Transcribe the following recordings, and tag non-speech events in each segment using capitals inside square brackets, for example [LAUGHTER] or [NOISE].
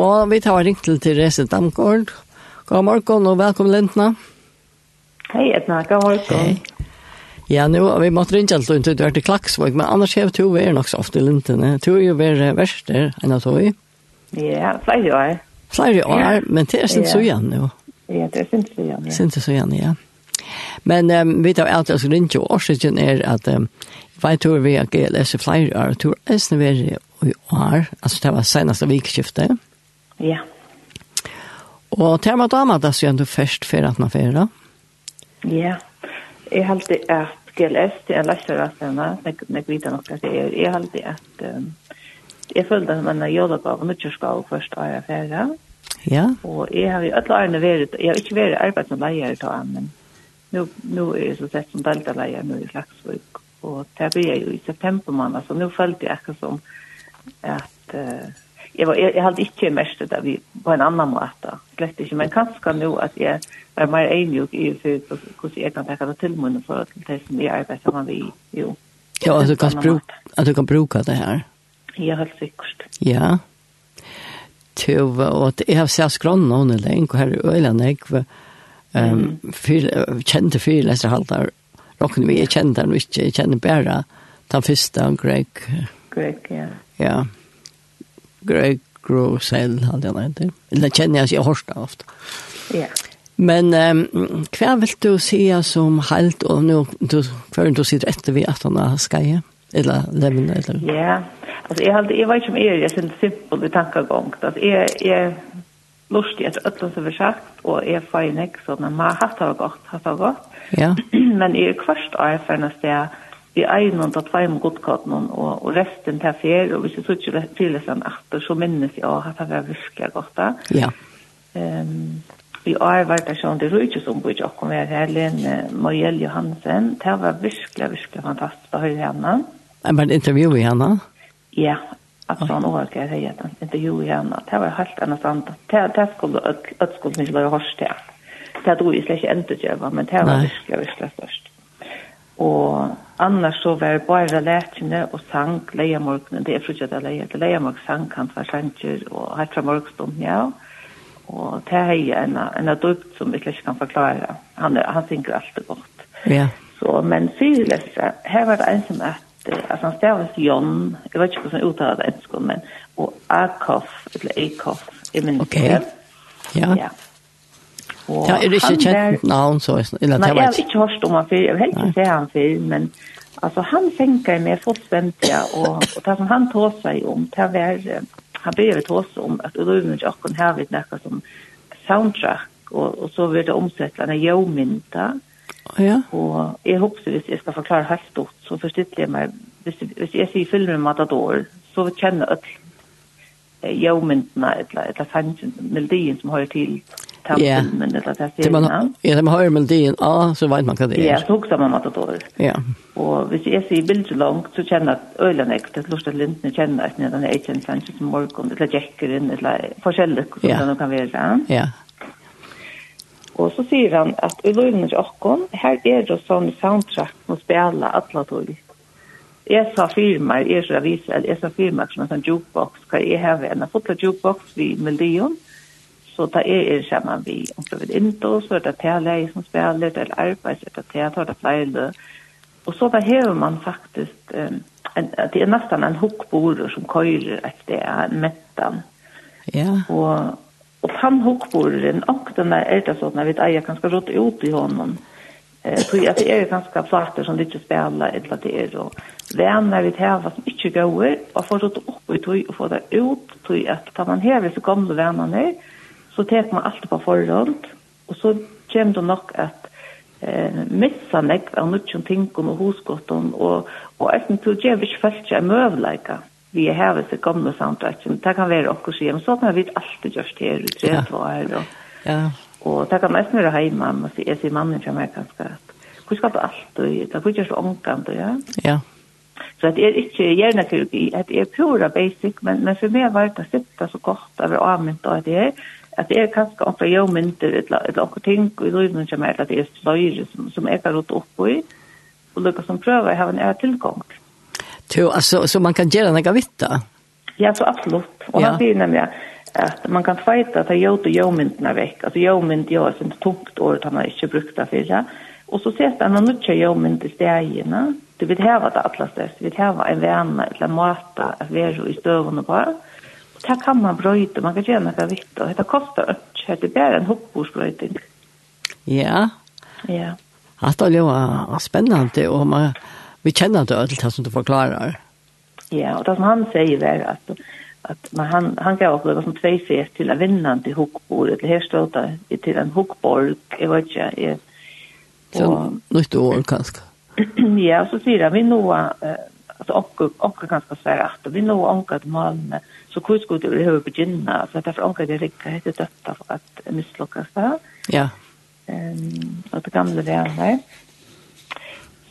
Og vi tar ringt til Therese Damgård. God morgen og velkommen Lentna. Hei Edna, god morgen. Hei. Ja, nu har vi måste ringa alt inte du är till Klaxvåg, men annars har vi to vært nok så ofte i Lintene. To er jo vært verst der, enn av tog. Ja, flere år. Flere år, men det er sin så igjen, nu. Ja, det er sin så igjen, ja. Sin så igjen, ja. Men um, vi tar allt alltså ringa och årsdagen er at um, vi tror vi har GLS i flere år, tror jeg är snöver i år, altså det var seneste vikskiftet. Mm Ja. Og til tema dama, da sier du først for at man fører? da? Ja. Jeg har alltid at GLS, det er lærer av henne, når jeg vet nok at det er, jeg har alltid at um, jeg følte at man har jobbet av nødgjørskap først av jeg fører. Ja. Og jeg har jo alle årene vært, jeg har ikke vært arbeid som leier til han, men nu, nu er jeg så sett som deltaleier nå i Klagsvøk. Og det blir jeg jo i september måned, så nå følte jeg akkurat som at uh, jeg, var jeg, jeg hadde ikke mest det vi på en annan måte. Slett ikke. men kanskje nå at jeg är mer enig i för hur jag kan ta det til munnen for at det som jag arbetar med vi jo. Ja, at du kan bruka at du kan bruka det her. Ja, helt sikkert. Ja. Tuva, og at jeg har sett skronna hon eller en här öland jag ehm för kände för läser haltar Rokken vi er kjent den vi jag kände bare den første, Greg Greg ja. Ja. Greg Grosell hadde jeg jag inte. Eller känner jag sig hårsta ofte. Ja. Men um, hva vil du si som helt, og nå, du før du sitter etter vi at han har ska eller lämna eller. Ja. altså jeg, hade jag vet ikke om er jeg synes simpel i tankegång. Altså jeg, jeg lustig etter öllum som vi sagt og och är ikke så när man har hatt det godt, hatt det godt. Ja. [CLEARS THROAT] Men jeg er kvart är för sted, vi egnet at feim godkatten og, og resten til fer, og hvis jeg så ikke tilesen etter, så minnes jeg at det var virkelig godt da. Ja. Um, vi har vært der sånn, det er ikke som bor i Jokkom, her, Lene Marielle Johansen, det var virkelig, virkelig fantastisk å høre henne. Jeg var intervju i henne? Ja, at sånn år skal jeg si at han intervju i henne, det var helt annet sant, det skulle ødskolden ikke være hørst til. Det tror jeg slett ikke endte men det var virkelig, virkelig størst og annars så var bare lærkene og sang leiemorgene. det er fortsatt det leia, det leia morgen sang kan være sanger og hatt fra morgenstund, ja, og det er en, en adupt som vi ikke kan forklare, han, er, han synger alltid godt. Ja. Så, men fyrirlese, her var det en som at, altså han stavas Jon, jeg vet ikke hvordan jeg uttaler det enskånd, men, og Akoff, eller Akoff, jeg minns okay. det. Ja. Ja. Og ja, er det ikke kjent navn så? Eller, nei, jeg har ikke hørt om han før, jeg vil helt ikke se han før, men altså, han fengar meg fullstendig, og, og det som han tog seg om, det var, han begynte tog seg om at Ulven ikke akkurat har vi noe som soundtrack, og, og så vil det omsette omsettlende jøvmynda, Ja. Og jeg håper hvis jeg skal forklare helt stort, så forstår jeg meg, hvis, hvis jeg sier filmen Matador, så kjenner jeg jøvmyndene, eller, eller sannsyn, melodien som hører til ta yeah. filmen eller ta filmen. Ja, det man hører melodien, ja, så vet man hva det er. Ja, så hukser man at det er. Ja. Og hvis jeg sier bildet langt, så kjenner jeg at øyne jeg til lort at lintene kjenner at den er ikke en sannsyn som morgen, eller jekkeren, eller forskjellig, som det kan være. Ja. Og så sier han at i løyne til åkken, her er det sånn soundtrack som spiller alle tog. Jeg sa firmaer, jeg sa viser, jeg sa firmaer som en sånn jukebox, hva jeg har en fotla jukebox i melodien, Så da er er sammen vi, om det er inte, så er det tealeg som spiller, det er arbeids, det er teater, det flere. Og så da hever man faktisk, um, en, det er nesten en hukkborer som køyrer etter en mettan. Ja. Og, og han hukkboreren, og den er det sånn at vi eier ganske rått ut i hånden. Eh, tror jeg at det er ganske flater som ikke spiller, eller det er då venner vi tävlar som ikke går og får det opp i tog og får det ut tror jag att man hever så gamle vännerna ner så tar man alt på forhånd, og så kommer det nok at eh, missa meg av nutjon ting og hosgottun, og, og eisen til å gjøre ikke følt seg møvleika vi er hevet til gamle samtrekken. Det kan være okkur sier, men så kan vi alltid gjørst her, ut tre tvar, og, ja. og det kan eisen være heima, men jeg sier mannen kommer her ganske at hvor skal det alltid, det kan gjørst omkant, ja. Ja. Så det er ikke hjernekirurgi, det er pura basic, men, men for meg var det sitta så godt over avmynt av det her, at det er kanskje oppe jo mynter eller noen ting og i løyvnen som er at det er sløyre som, som jeg har rått opp i, og lykke som prøver jeg har en er tilgang. Jo, altså, så man kan gjøre noe vitt da? Ja, så absolutt. Og ja. han sier nemlig at man kan feita at jo til jo-myntene vekk. Altså jo-mynt jo er et tungt år han har ikke brukt det for Og så ses han en nødt til jo-mynt i stegene. Du vil heva det atlas dess. Du vil heva en vene eller en måte at vi i støvende bare. Mm det kan man brøyte, man kan gjøre noe vitt, og det koster ikke, det er bare en hoppbordsbrøyting. Ja. Ja. Det er jo spennende, og man, vi kjenner det alt det som du forklarer. Ja, og det som han sier er at, at man, han, han gav opp det som tveifet til en vinnende hoppbord, eller her stod det til en hoppborg, jeg vet ikke, jeg, Så, nytt år, kanskje. [CLEARS THROAT] ja, så sier han, vi nå, uh, alltså onkel onkel kanske säger att vi nog onkel man så hur skulle det behöva begynna så att därför onkel det räcker heter detta för att misslyckas där. Ja. Ehm och det gamla det är nej.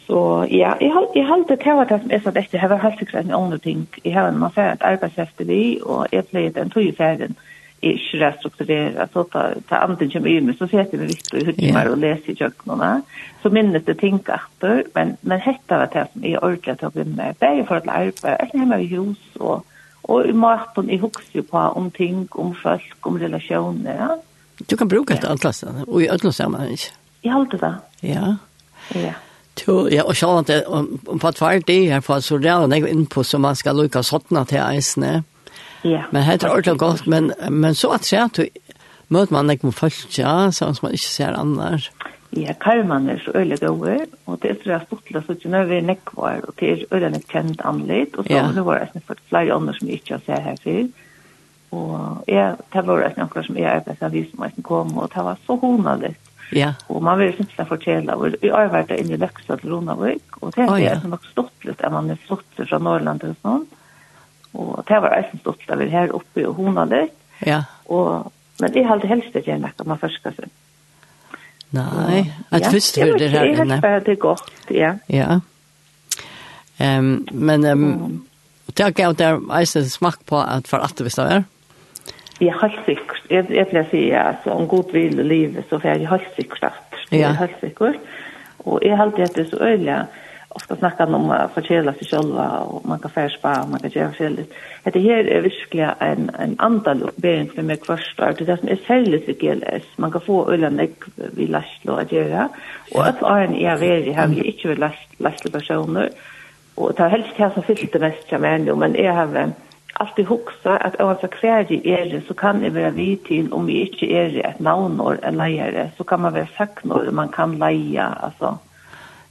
Så ja, jag har jag har det kvar det som är så det jag har helt fick en annan ting. Jag har en massa arbetsfäste vi och jag plejer den tog ju färden. Mm är inte restrukturerat så ta ta andre som är med så ser det vitt och hur det och leser jag kjøkkenene, så minnes det ting etter, men men hette var det som är til att bli med. Bäge för att jeg er hjemme i hus och och i maten i huxar på om ting om folk om relasjoner, ja. Du kan bruka det allt och i alla sammanhang Jeg håller det ja. Ja. Jo, ja, og sjálvandi, om på tvær det her, for så det er inn på som man skal lukka sottna til eisne. Mm Ja. Men det er ordentlig godt, men, men så at jeg at møter man ikke med folk, ja, sånn som man ikke ser annars. Ja, karman er så øyelig gode, og det er så jeg stort til stortelig, så ikke nødvendig nekvar, og det er øyelig nek kjent anleit, og så ja. det var det for flere andre som jeg ikke har sett her før. Og jeg, det var det noen som jeg arbeidet av som jeg kom, og det var så honalitt. Ja. Og man vil synes simpelthen fortelle, og jeg har vært inne i Løksa til Ronavik, og det er oh, ja. nok litt, at man er flott fra Norrland og sånn. Og det var eisen stått da vi her oppe og hona litt. Ja. Og, men det er alltid helst det gjerne at man først skal se. Nei, at ja, først hører det her inne. Ja, det er godt, ja. Ja. Um, men um, det har gav der eisen smak på at for at det visst er. Jeg er helt sikkert. Jeg, jeg pleier å si at om god vil i livet, så er jeg helt sikkert at. Jeg er helt sikkert. Og jeg har alltid hatt det så øyelig ofta snackar om att förkela sig själva och man kan färspa och man kan göra fel. Det här är verkligen en, en antal bering för mig kvarstår. Det är det som är särskilt vid GLS. Man kan få ölen näck vid lastlo att göra. Och att åren är värdig har vi inte vid lastlo personer. Och det är helst det som fyllt det mest jag menar. Men jag har alltid huxa att om jag kvar i er så kan det vara vid till om vi inte är ett navnår eller lejare så kan man vara saknor man kan leja alltså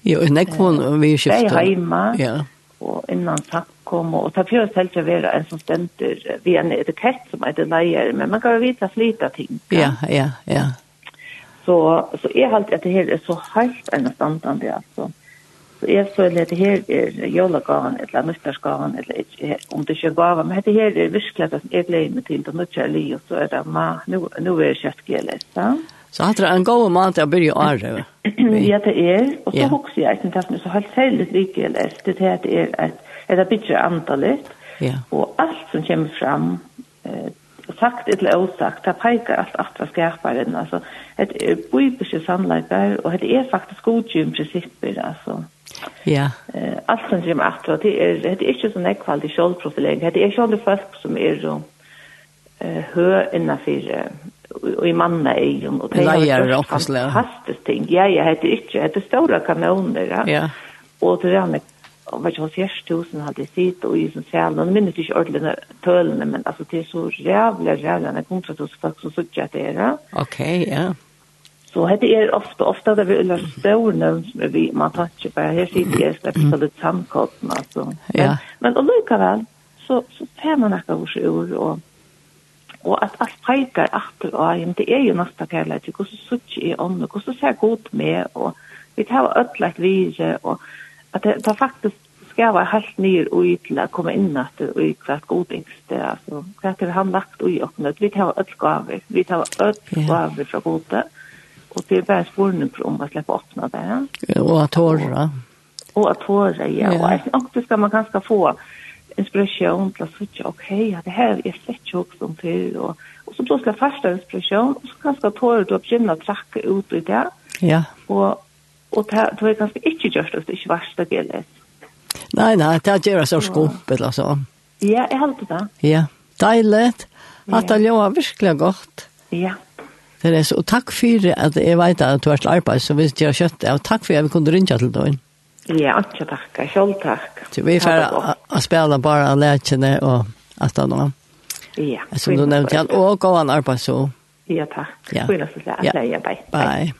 Jo, i nekvån og vi skiftet. Jeg er hjemme, ja. og innan takk kom, og ta fyrir selv til å være en som stender ved en etikett som er det leier, men man kan jo vite slita ting. Ja, ja, ja. Så, så jeg halte at det her er så helt enn standande, altså. Så jeg føler at det her er jólagavan, eller nyttarsgavan, eller ikke, om det ikke er gaven, men det her er virkelig at jeg gleder meg til, og nå er det, nå er det kjøttgeles, sant? Så hatt det en god mat til å begynne å. [CLEARS THROAT] Ja, det er. Og så hokser jeg ikke til så helt særlig like jeg Det er at det er et, et bedre antallet. Ja. Og alt som kommer fram, eh, sagt eller osagt, det peker alt at det skarpere enn. Altså, det er bibiske sannleikere, og det er faktisk godgjøm prinsipper, altså. Ja. Eh, alt som kommer at det er, det er ikke sånn i kjølprofilering, det er ikke alle folk som er så eh, høy innenfor eh, i manna egen och det är fantastiskt ting. Ja, jag heter inte, jag heter stora kanoner. Ja. ja. Och det är en vad jag säger tusen hade sitt och i som sen och minns inte ordliga tölne men alltså det är så jävla jävla när kontra det så folk som såg att det är. Okej, ja. Så hade är ofta ofta där vi eller stora vi man tar ju bara här sitter jag släpps så det samkoppna alltså. Ja. Men och lika väl så så ser man några ord och og at alt peikar atter og hjem, det er jo næsta kærleik, hvordan sutt i ånd, og hvordan ser godt med, og vi tar ødelagt vire, og at det, det faktisk skal være helt nyr og til å komme inn etter og i hvert godingste, altså hva er han lagt og i åkne, vi tar ødel gaver, vi tar ødel gaver fra gode, og det er bare sporene om å slippe åpne det. ja. Og at håret. Og at håret, ja, ja. og jeg synes skal man kanskje få inspiration till att switcha, okej, okay, ja, det här är slett tjockt som förr. Och, och så plötsligt första inspiration, och så kanske tar du upp gymna och tracka ut i det. Ja. Och, och det, det var ganska inte gjort att det inte värsta GLS. Nej, nej, det är så skumpet eller så. Ja, jag har det. Ja, dejligt. Att det låter verkligen gott. Ja. Det är så, och tack för att jag vet att du har ett arbete som vi gör kött. Och tack för att vi kunde rinja till dig. Ja, ikke takk. Selv takk. Så vi får å spille bare lærkene og alt det nå. Ja. Som du nevnte, han og gå an arbeid så. Ja, takk. Ja. Ja. Bye. Bye.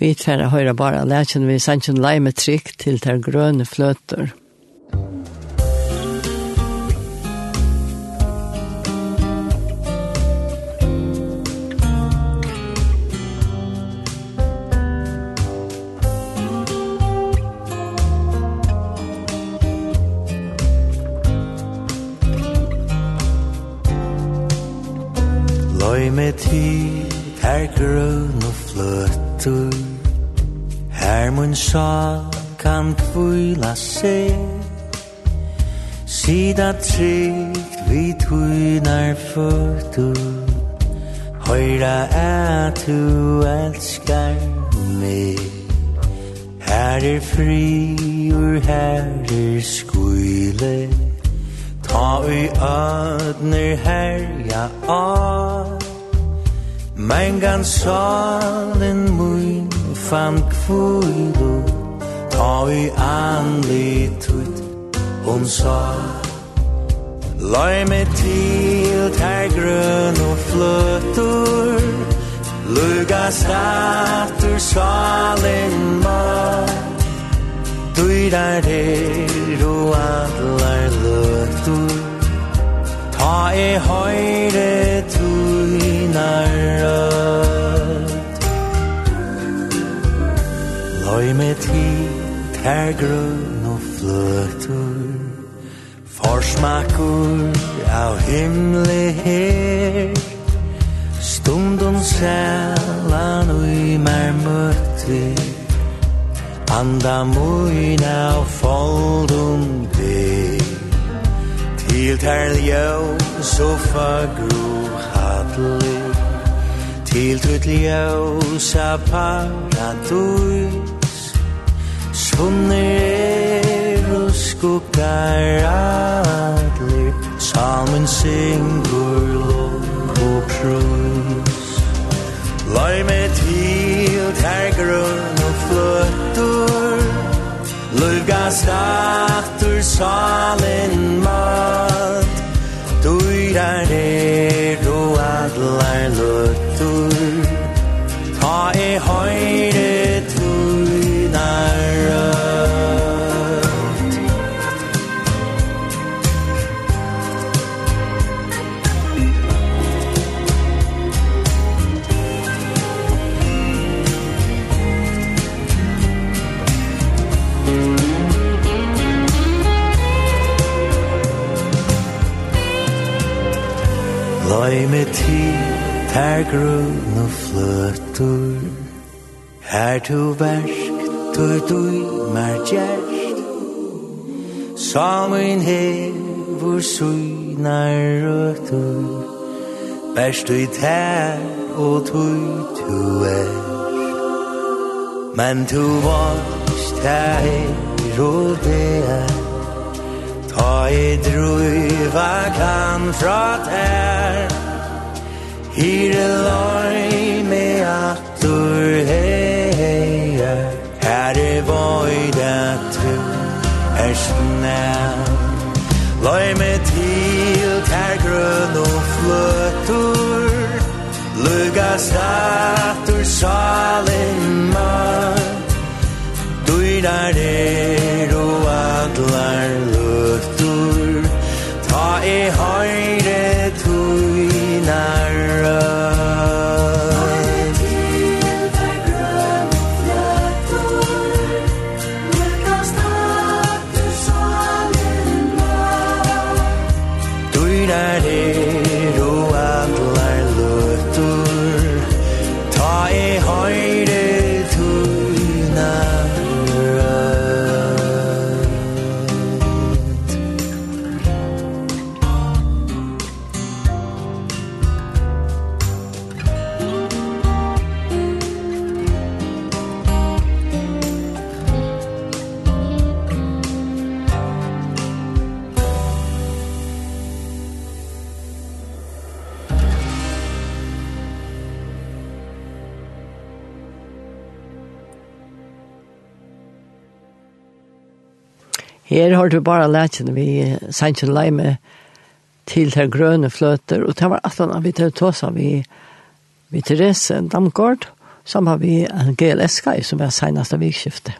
Vi tar høyre bare lærkene vi sannsyn leime trygg til der grønne fløter. Musikk med tid Her grøn og fløtter Her mun sjal kan kvila seg Sida trygt vi tvinar føtter Høyra at du elskar meg Her er fri ur her er skuile Ta ui ödner herja av Mein gan salen muin fan kvuidu Ta i anli tut Hon sa Lai me til ter grøn og fløtur Luga statur salen ma Duirar er og adlar løtur Ta i høyre tur narrat Loi me tid ter grun og fløtur Forsmakur av himle her. Stundun sælan ui mer møtti Anda muin av foldum dig Til ter ljø så fagru hatlig Til tut ljósa paradus Sunner er og skuggar adler Salmen syngur lov og prus Lai me til ter grunn og fløttur. Luvga statur salen mar Her grunn og fløtur Her tu versk Tu du mer gjerst Samin hevur suinar røtur Best du tær og tu tu er. Men tu vokst her og det er Ta i druiva kan fra tær. Hire loj me atur heia Her er vojda tu er snæl Loj me til ter grøn og fløtur Luga statur salen man Duirar er og adlar luktur Ta e har Her har du bare lært vi sannsyn leime til den grønne fløter, og det var at han vi til Tåsa, vi, vi Therese Damgård, som har vi en GLS-guy som var seneste vikskiftet.